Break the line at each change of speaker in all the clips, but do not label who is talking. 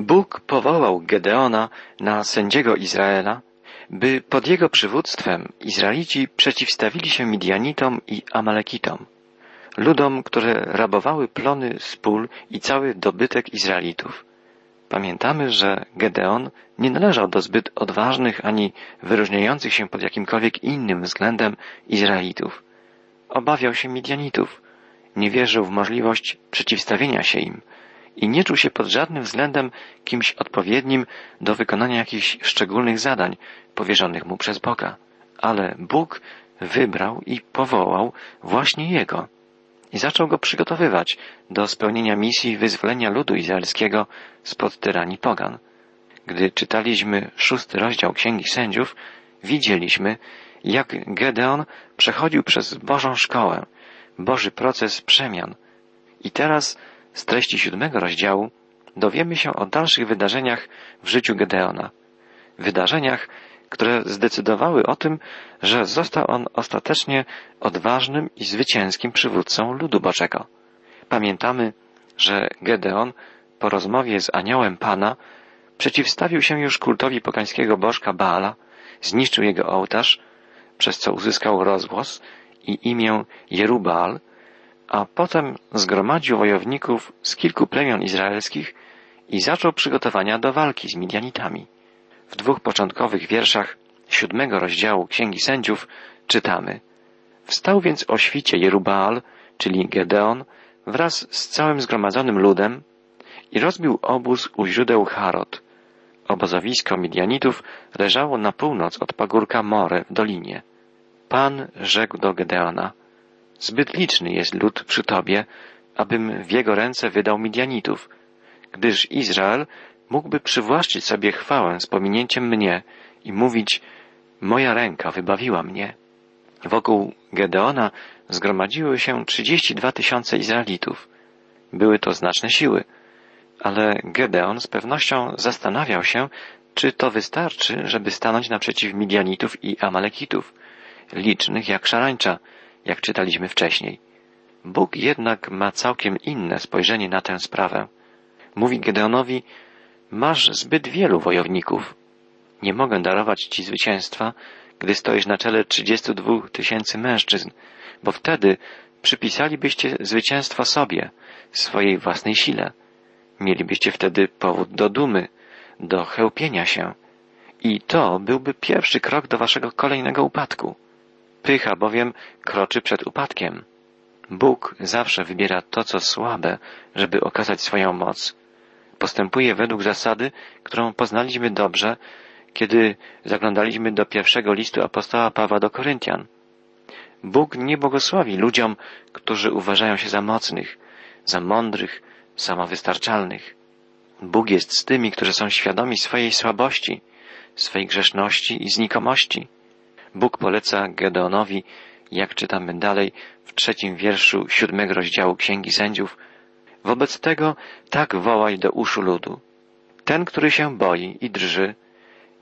Bóg powołał Gedeona na sędziego Izraela, by pod jego przywództwem Izraelici przeciwstawili się Midianitom i Amalekitom, ludom, które rabowały plony z pól i cały dobytek Izraelitów. Pamiętamy, że Gedeon nie należał do zbyt odważnych ani wyróżniających się pod jakimkolwiek innym względem Izraelitów. Obawiał się Midianitów, nie wierzył w możliwość przeciwstawienia się im i nie czuł się pod żadnym względem kimś odpowiednim do wykonania jakichś szczególnych zadań powierzonych mu przez Boga. Ale Bóg wybrał i powołał właśnie jego i zaczął go przygotowywać do spełnienia misji wyzwolenia ludu izraelskiego spod tyranii pogan. Gdy czytaliśmy szósty rozdział Księgi Sędziów, widzieliśmy, jak Gedeon przechodził przez Bożą szkołę, Boży proces przemian. I teraz z treści siódmego rozdziału dowiemy się o dalszych wydarzeniach w życiu Gedeona. Wydarzeniach, które zdecydowały o tym, że został on ostatecznie odważnym i zwycięskim przywódcą ludu Boczego. Pamiętamy, że Gedeon po rozmowie z aniołem Pana przeciwstawił się już kultowi pogańskiego bożka Baala, zniszczył jego ołtarz, przez co uzyskał rozgłos i imię Jerubal, a potem zgromadził wojowników z kilku plemion izraelskich i zaczął przygotowania do walki z Midianitami. W dwóch początkowych wierszach siódmego rozdziału Księgi Sędziów czytamy Wstał więc o świcie Jerubal, czyli Gedeon, wraz z całym zgromadzonym ludem i rozbił obóz u źródeł Harod. Obozowisko Midianitów leżało na północ od pagórka More w dolinie. Pan rzekł do Gedeona, zbyt liczny jest lud przy tobie, abym w jego ręce wydał Midianitów, gdyż Izrael mógłby przywłaszczyć sobie chwałę z pominięciem mnie i mówić, moja ręka wybawiła mnie. Wokół Gedeona zgromadziły się trzydzieści dwa tysiące Izraelitów. Były to znaczne siły, ale Gedeon z pewnością zastanawiał się, czy to wystarczy, żeby stanąć naprzeciw Midianitów i Amalekitów, licznych jak szarańcza, jak czytaliśmy wcześniej. Bóg jednak ma całkiem inne spojrzenie na tę sprawę. Mówi Gedeonowi, masz zbyt wielu wojowników. Nie mogę darować ci zwycięstwa, gdy stoisz na czele trzydziestu dwóch tysięcy mężczyzn, bo wtedy przypisalibyście zwycięstwo sobie, swojej własnej sile. Mielibyście wtedy powód do dumy, do chełpienia się. I to byłby pierwszy krok do waszego kolejnego upadku. Pycha bowiem kroczy przed upadkiem. Bóg zawsze wybiera to, co słabe, żeby okazać swoją moc. Postępuje według zasady, którą poznaliśmy dobrze, kiedy zaglądaliśmy do pierwszego listu apostoła Pawła do Koryntian. Bóg nie błogosławi ludziom, którzy uważają się za mocnych, za mądrych, samowystarczalnych. Bóg jest z tymi, którzy są świadomi swojej słabości, swej grzeszności i znikomości. Bóg poleca Gedeonowi, jak czytamy dalej w trzecim wierszu siódmego rozdziału Księgi Sędziów, wobec tego tak wołaj do uszu ludu. Ten, który się boi i drży,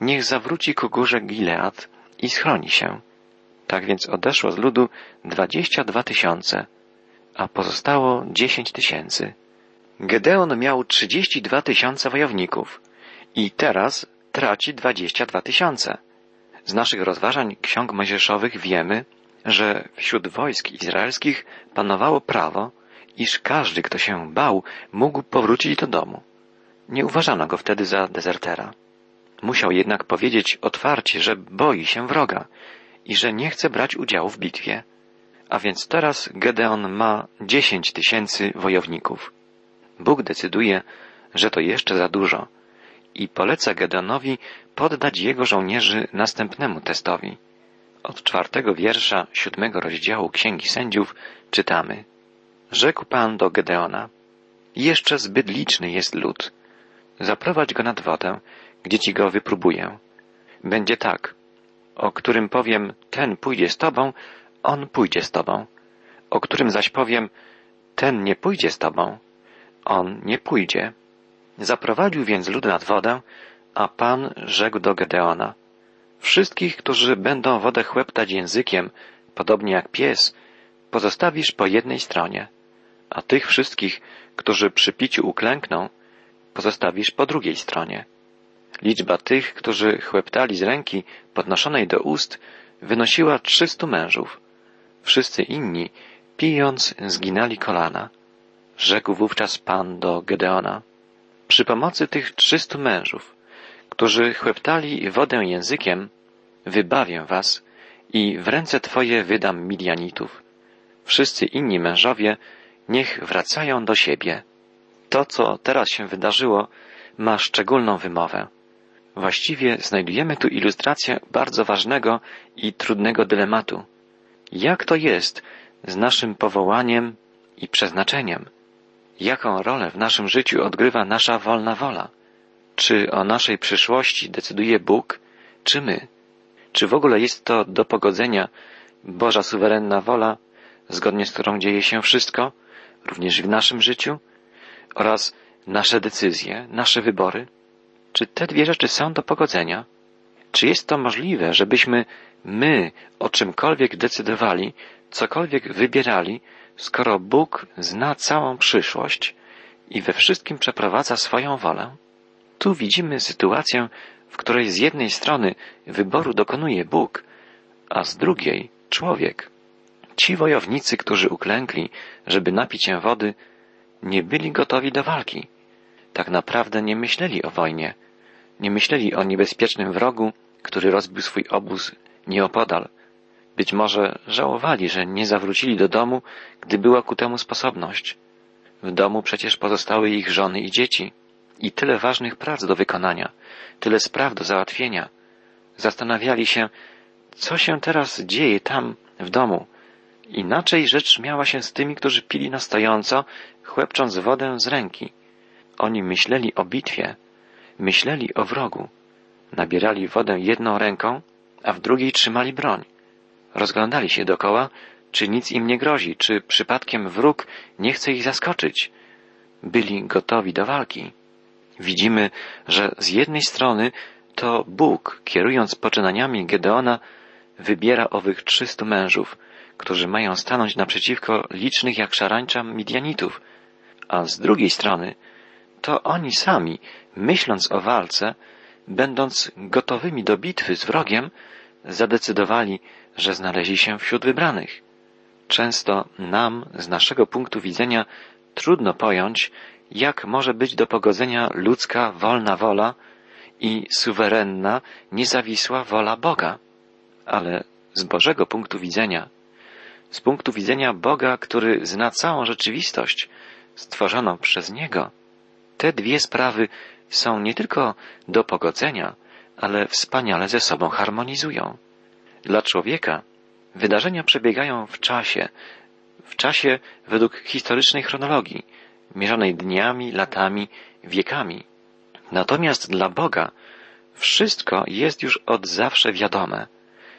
niech zawróci ku górze Gilead i schroni się. Tak więc odeszło z ludu dwadzieścia dwa tysiące, a pozostało dziesięć tysięcy. Gedeon miał trzydzieści dwa tysiące wojowników i teraz traci dwadzieścia dwa tysiące. Z naszych rozważań ksiąg mojżeszowych wiemy, że wśród wojsk izraelskich panowało prawo, iż każdy, kto się bał, mógł powrócić do domu. Nie uważano go wtedy za dezertera. Musiał jednak powiedzieć otwarcie, że boi się wroga i że nie chce brać udziału w bitwie. A więc teraz Gedeon ma dziesięć tysięcy wojowników. Bóg decyduje, że to jeszcze za dużo i poleca Gedeonowi poddać jego żołnierzy następnemu testowi. Od czwartego wiersza siódmego rozdziału Księgi Sędziów czytamy Rzekł Pan do Gedeona Jeszcze zbyt liczny jest lud. Zaprowadź go nad wodę, gdzie ci go wypróbuję. Będzie tak, o którym powiem, ten pójdzie z tobą, on pójdzie z tobą. O którym zaś powiem, ten nie pójdzie z tobą, on nie pójdzie. Zaprowadził więc lud nad wodę, a Pan rzekł do Gedeona, wszystkich, którzy będą wodę chłeptać językiem, podobnie jak pies, pozostawisz po jednej stronie, a tych wszystkich, którzy przy piciu uklękną, pozostawisz po drugiej stronie. Liczba tych, którzy chłeptali z ręki podnoszonej do ust, wynosiła trzystu mężów. Wszyscy inni, pijąc, zginęli kolana. Rzekł wówczas Pan do Gedeona. Przy pomocy tych trzystu mężów, którzy chłeptali wodę językiem, wybawię was i w ręce Twoje wydam Midianitów. Wszyscy inni mężowie niech wracają do siebie. To, co teraz się wydarzyło, ma szczególną wymowę. Właściwie znajdujemy tu ilustrację bardzo ważnego i trudnego dylematu. Jak to jest z naszym powołaniem i przeznaczeniem? Jaką rolę w naszym życiu odgrywa nasza wolna wola? Czy o naszej przyszłości decyduje Bóg, czy my? Czy w ogóle jest to do pogodzenia Boża suwerenna wola, zgodnie z którą dzieje się wszystko, również w naszym życiu, oraz nasze decyzje, nasze wybory? Czy te dwie rzeczy są do pogodzenia? Czy jest to możliwe, żebyśmy my o czymkolwiek decydowali, cokolwiek wybierali, skoro Bóg zna całą przyszłość i we wszystkim przeprowadza swoją wolę? Tu widzimy sytuację, w której z jednej strony wyboru dokonuje Bóg, a z drugiej człowiek. Ci wojownicy, którzy uklękli, żeby napić się wody, nie byli gotowi do walki. Tak naprawdę nie myśleli o wojnie. Nie myśleli o niebezpiecznym wrogu, który rozbił swój obóz nieopodal. Być może żałowali, że nie zawrócili do domu, gdy była ku temu sposobność. W domu przecież pozostały ich żony i dzieci i tyle ważnych prac do wykonania, tyle spraw do załatwienia. Zastanawiali się, co się teraz dzieje tam w domu. Inaczej rzecz miała się z tymi, którzy pili na stojąco, chłepcząc wodę z ręki. Oni myśleli o bitwie, myśleli o wrogu. Nabierali wodę jedną ręką, a w drugiej trzymali broń. Rozglądali się dokoła, czy nic im nie grozi, czy przypadkiem wróg nie chce ich zaskoczyć. Byli gotowi do walki. Widzimy, że z jednej strony to Bóg, kierując poczynaniami Gedeona, wybiera owych trzystu mężów, którzy mają stanąć naprzeciwko licznych jak szarańcza Midianitów, a z drugiej strony to oni sami, myśląc o walce, będąc gotowymi do bitwy z wrogiem, zadecydowali, że znaleźli się wśród wybranych. Często nam, z naszego punktu widzenia, trudno pojąć, jak może być do pogodzenia ludzka wolna wola i suwerenna, niezawisła wola Boga. Ale z Bożego punktu widzenia, z punktu widzenia Boga, który zna całą rzeczywistość stworzoną przez Niego, te dwie sprawy są nie tylko do pogodzenia, ale wspaniale ze sobą harmonizują. Dla człowieka wydarzenia przebiegają w czasie, w czasie według historycznej chronologii, mierzonej dniami, latami, wiekami. Natomiast dla Boga wszystko jest już od zawsze wiadome,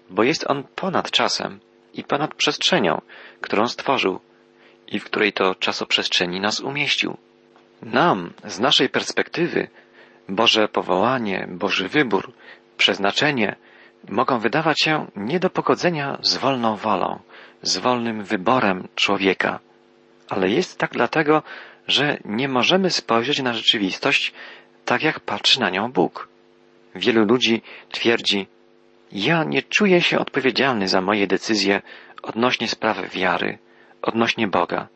bo jest On ponad czasem i ponad przestrzenią, którą stworzył i w której to czasoprzestrzeni nas umieścił. Nam, z naszej perspektywy, Boże powołanie, Boży wybór, przeznaczenie mogą wydawać się nie do pogodzenia z wolną wolą, z wolnym wyborem człowieka. Ale jest tak dlatego, że nie możemy spojrzeć na rzeczywistość tak, jak patrzy na nią Bóg. Wielu ludzi twierdzi, ja nie czuję się odpowiedzialny za moje decyzje odnośnie sprawy wiary, odnośnie Boga.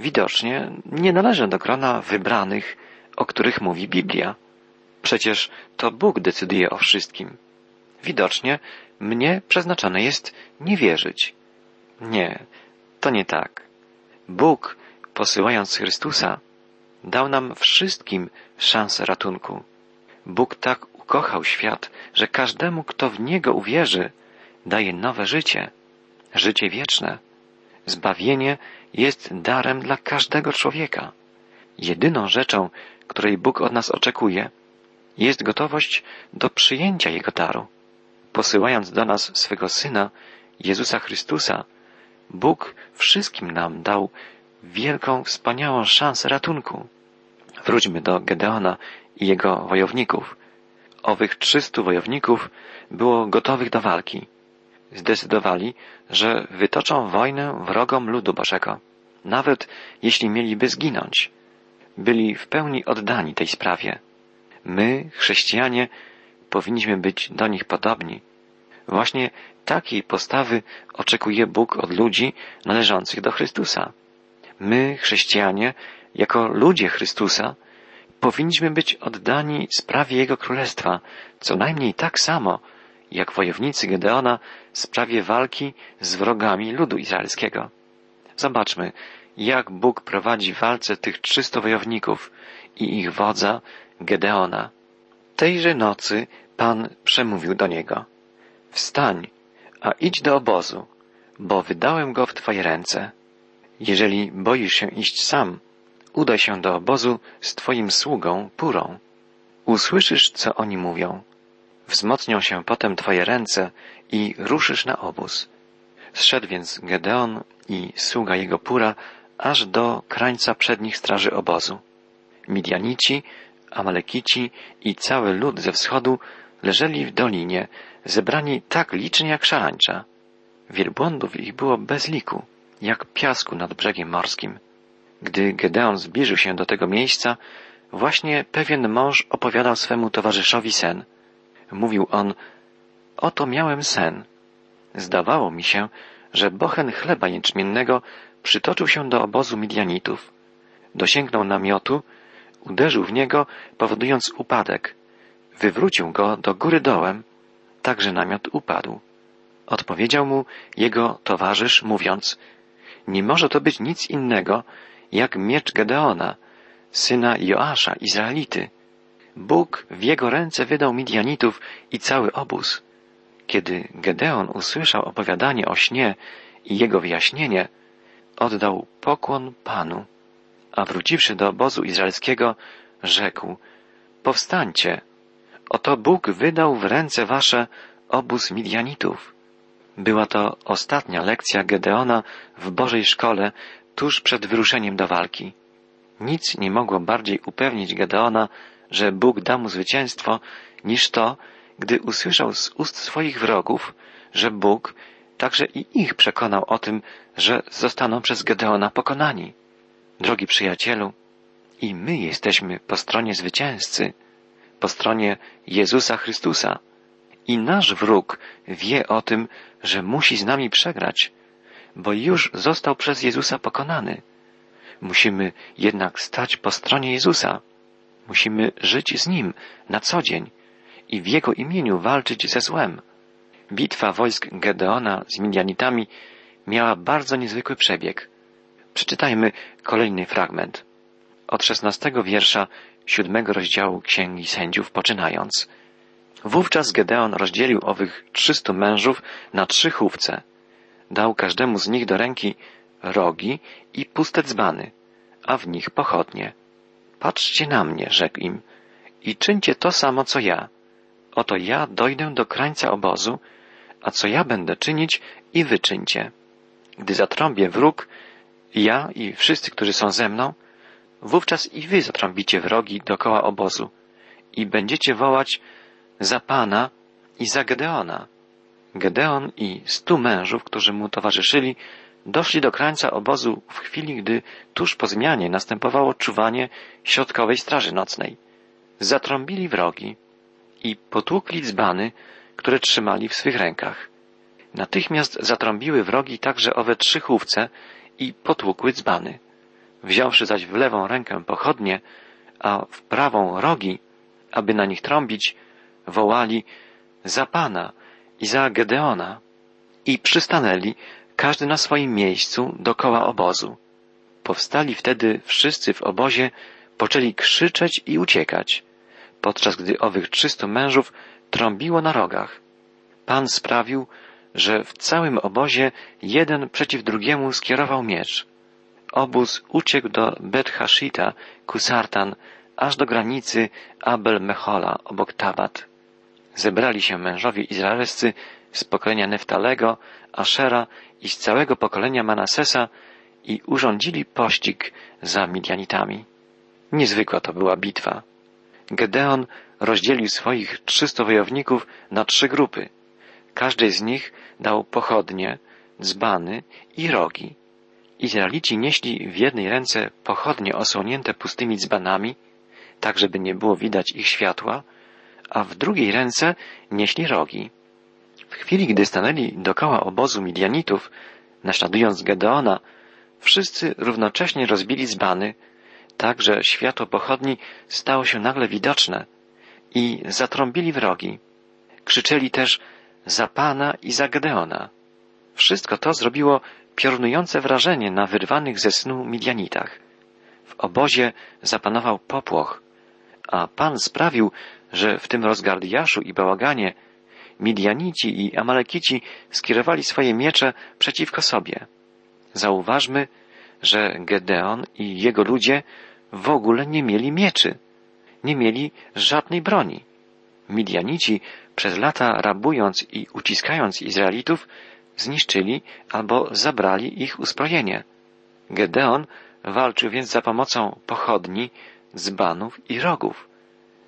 Widocznie nie należę do grona wybranych, o których mówi Biblia. Przecież to Bóg decyduje o wszystkim. Widocznie mnie przeznaczone jest nie wierzyć. Nie, to nie tak. Bóg, posyłając Chrystusa, dał nam wszystkim szansę ratunku. Bóg tak ukochał świat, że każdemu, kto w Niego uwierzy, daje nowe życie, życie wieczne. Zbawienie jest darem dla każdego człowieka. Jedyną rzeczą, której Bóg od nas oczekuje, jest gotowość do przyjęcia Jego daru. Posyłając do nas swego Syna, Jezusa Chrystusa, Bóg wszystkim nam dał wielką, wspaniałą szansę ratunku. Wróćmy do Gedeona i jego wojowników. Owych trzystu wojowników było gotowych do walki. Zdecydowali, że wytoczą wojnę wrogom ludu Bożego, nawet jeśli mieliby zginąć. byli w pełni oddani tej sprawie. My, chrześcijanie, powinniśmy być do nich podobni. Właśnie takiej postawy oczekuje Bóg od ludzi należących do Chrystusa. My, chrześcijanie, jako ludzie Chrystusa, powinniśmy być oddani sprawie Jego Królestwa, co najmniej tak samo, jak wojownicy Gedeona sprawie walki z wrogami ludu izraelskiego. Zobaczmy, jak Bóg prowadzi w walce tych trzystu wojowników i ich wodza Gedeona. Tejże nocy Pan przemówił do niego. Wstań, a idź do obozu, bo wydałem go w Twoje ręce. Jeżeli boisz się iść sam, udaj się do obozu z Twoim sługą Purą. Usłyszysz, co oni mówią. Wzmocnią się potem Twoje ręce i ruszysz na obóz. Zszedł więc Gedeon i sługa jego Pura aż do krańca przednich straży obozu. Midianici, Amalekici i cały lud ze wschodu leżeli w dolinie, zebrani tak licznie jak szarańcza. Wielbłądów ich było bez liku, jak piasku nad brzegiem morskim. Gdy Gedeon zbliżył się do tego miejsca, właśnie pewien mąż opowiadał swemu towarzyszowi sen. Mówił on, oto miałem sen. Zdawało mi się, że bochen chleba jęczmiennego przytoczył się do obozu Midianitów. Dosięgnął namiotu, uderzył w niego, powodując upadek. Wywrócił go do góry dołem, tak że namiot upadł. Odpowiedział mu jego towarzysz, mówiąc, nie może to być nic innego, jak miecz Gedeona, syna Joasza, Izraelity. Bóg w jego ręce wydał Midianitów i cały obóz. Kiedy Gedeon usłyszał opowiadanie o śnie i jego wyjaśnienie, oddał pokłon Panu, a wróciwszy do obozu izraelskiego, rzekł, powstańcie, oto Bóg wydał w ręce wasze obóz Midianitów. Była to ostatnia lekcja Gedeona w Bożej szkole tuż przed wyruszeniem do walki. Nic nie mogło bardziej upewnić Gedeona, że Bóg da mu zwycięstwo, niż to, gdy usłyszał z ust swoich wrogów, że Bóg także i ich przekonał o tym, że zostaną przez Gedeona pokonani. Drogi przyjacielu, i my jesteśmy po stronie zwycięzcy, po stronie Jezusa Chrystusa. I nasz wróg wie o tym, że musi z nami przegrać, bo już został przez Jezusa pokonany. Musimy jednak stać po stronie Jezusa. Musimy żyć z Nim na co dzień i w Jego imieniu walczyć ze złem. Bitwa wojsk Gedeona z Midianitami miała bardzo niezwykły przebieg. Przeczytajmy kolejny fragment. Od szesnastego wiersza siódmego rozdziału Księgi Sędziów poczynając. Wówczas Gedeon rozdzielił owych trzystu mężów na trzy chówce. Dał każdemu z nich do ręki rogi i puste dzbany, a w nich pochodnie. Patrzcie na mnie, rzekł im, i czyńcie to samo, co ja. Oto ja dojdę do krańca obozu, a co ja będę czynić i wyczyńcie. Gdy zatrąbię wróg, ja i wszyscy, którzy są ze mną, wówczas i wy zatrąbicie wrogi dokoła obozu i będziecie wołać za Pana i za Gedeona. Gedeon i stu mężów, którzy mu towarzyszyli, doszli do krańca obozu w chwili, gdy tuż po zmianie następowało czuwanie środkowej straży nocnej. Zatrąbili wrogi i potłukli dzbany, które trzymali w swych rękach. Natychmiast zatrąbiły wrogi także owe trzy chówce i potłukły dzbany. Wziąwszy zaś w lewą rękę pochodnie, a w prawą rogi, aby na nich trąbić, wołali za Pana i za Gedeona i przystanęli, każdy na swoim miejscu dokoła obozu. Powstali wtedy wszyscy w obozie, poczęli krzyczeć i uciekać, podczas gdy owych trzystu mężów trąbiło na rogach. Pan sprawił, że w całym obozie jeden przeciw drugiemu skierował miecz. Obóz uciekł do Bet Hashita, Kusartan, aż do granicy Abel Mechola obok Tabat. Zebrali się mężowie izraelscy z pokolenia Neftalego, Ashera i z całego pokolenia Manasesa i urządzili pościg za Midianitami. Niezwykła to była bitwa. Gedeon rozdzielił swoich trzystu wojowników na trzy grupy. Każdej z nich dał pochodnie, dzbany i rogi Izraelici nieśli w jednej ręce pochodnie osłonięte pustymi dzbanami, tak żeby nie było widać ich światła, a w drugiej ręce nieśli rogi. W chwili, gdy stanęli dokoła obozu Midianitów, naśladując Gedeona, wszyscy równocześnie rozbili dzbany, tak że światło pochodni stało się nagle widoczne i zatrąbili wrogi. Krzyczeli też za Pana i za Gedeona. Wszystko to zrobiło piorunujące wrażenie na wyrwanych ze snu Midianitach. W obozie zapanował popłoch, a Pan sprawił, że w tym rozgardiaszu i bałaganie Midianici i Amalekici skierowali swoje miecze przeciwko sobie. Zauważmy, że Gedeon i jego ludzie w ogóle nie mieli mieczy, nie mieli żadnej broni. Midianici przez lata rabując i uciskając Izraelitów zniszczyli albo zabrali ich uzbrojenie. Gedeon walczył więc za pomocą pochodni, dzbanów i rogów.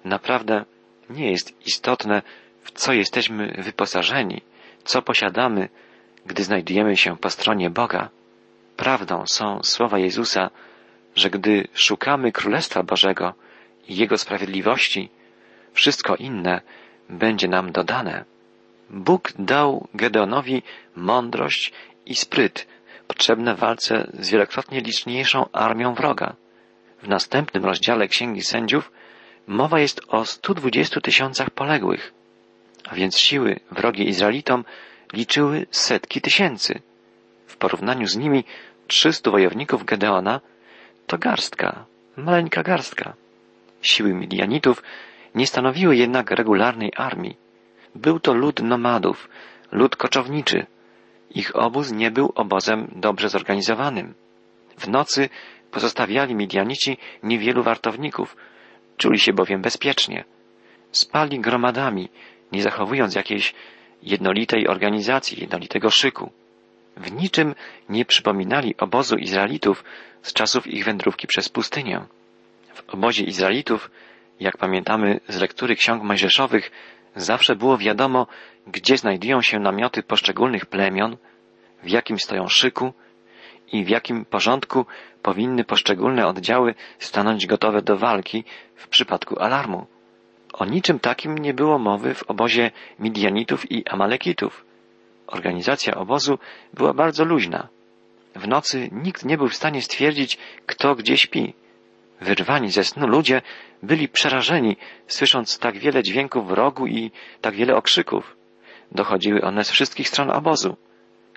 Naprawdę nie jest istotne, w co jesteśmy wyposażeni, co posiadamy, gdy znajdujemy się po stronie Boga. Prawdą są słowa Jezusa, że gdy szukamy Królestwa Bożego i Jego sprawiedliwości, wszystko inne będzie nam dodane. Bóg dał Gedeonowi mądrość i spryt potrzebne w walce z wielokrotnie liczniejszą armią wroga. W następnym rozdziale Księgi Sędziów mowa jest o 120 tysiącach poległych, a więc siły wrogie Izraelitom liczyły setki tysięcy. W porównaniu z nimi 300 wojowników Gedeona to garstka, maleńka garstka. Siły Midianitów nie stanowiły jednak regularnej armii. Był to lud nomadów, lud koczowniczy. Ich obóz nie był obozem dobrze zorganizowanym. W nocy pozostawiali Midianici niewielu wartowników, czuli się bowiem bezpiecznie. Spali gromadami, nie zachowując jakiejś jednolitej organizacji, jednolitego szyku. W niczym nie przypominali obozu Izraelitów z czasów ich wędrówki przez pustynię. W obozie Izraelitów, jak pamiętamy z lektury ksiąg mojżeszowych, zawsze było wiadomo, gdzie znajdują się namioty poszczególnych plemion, w jakim stoją szyku i w jakim porządku powinny poszczególne oddziały stanąć gotowe do walki w przypadku alarmu. O niczym takim nie było mowy w obozie Midianitów i Amalekitów. Organizacja obozu była bardzo luźna. W nocy nikt nie był w stanie stwierdzić, kto gdzie śpi. Wyrwani ze snu ludzie byli przerażeni, słysząc tak wiele dźwięków rogu i tak wiele okrzyków. Dochodziły one z wszystkich stron obozu.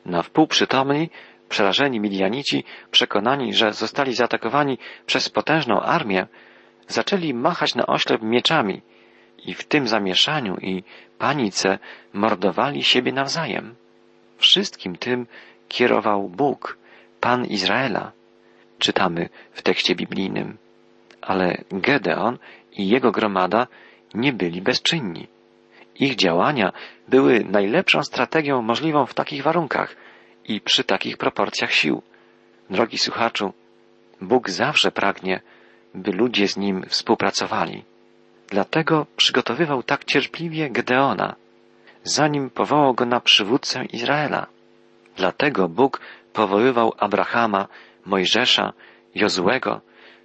Na wpół przytomni, przerażeni Midianici, przekonani, że zostali zaatakowani przez potężną armię, zaczęli machać na oślep mieczami i w tym zamieszaniu i panice mordowali siebie nawzajem. Wszystkim tym kierował Bóg, Pan Izraela. Czytamy w tekście biblijnym. Ale Gedeon i jego gromada nie byli bezczynni. Ich działania były najlepszą strategią możliwą w takich warunkach i przy takich proporcjach sił. Drogi słuchaczu, Bóg zawsze pragnie, by ludzie z Nim współpracowali. Dlatego przygotowywał tak cierpliwie Gedeona, zanim powołał go na przywódcę Izraela. Dlatego Bóg powoływał Abrahama, Mojżesza, Jozłego,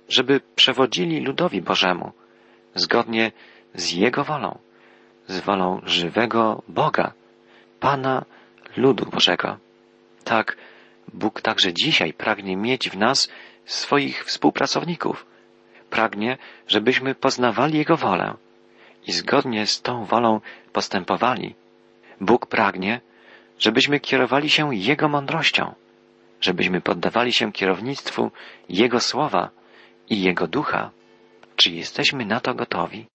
żeby przewodzili ludowi Bożemu, zgodnie z Jego wolą, z wolą żywego Boga, Pana ludu Bożego. Tak, Bóg także dzisiaj pragnie mieć w nas swoich współpracowników. Pragnie, żebyśmy poznawali Jego wolę i zgodnie z tą wolą postępowali. Bóg pragnie, żebyśmy kierowali się Jego mądrością, żebyśmy poddawali się kierownictwu Jego słowa i Jego ducha. Czy jesteśmy na to gotowi?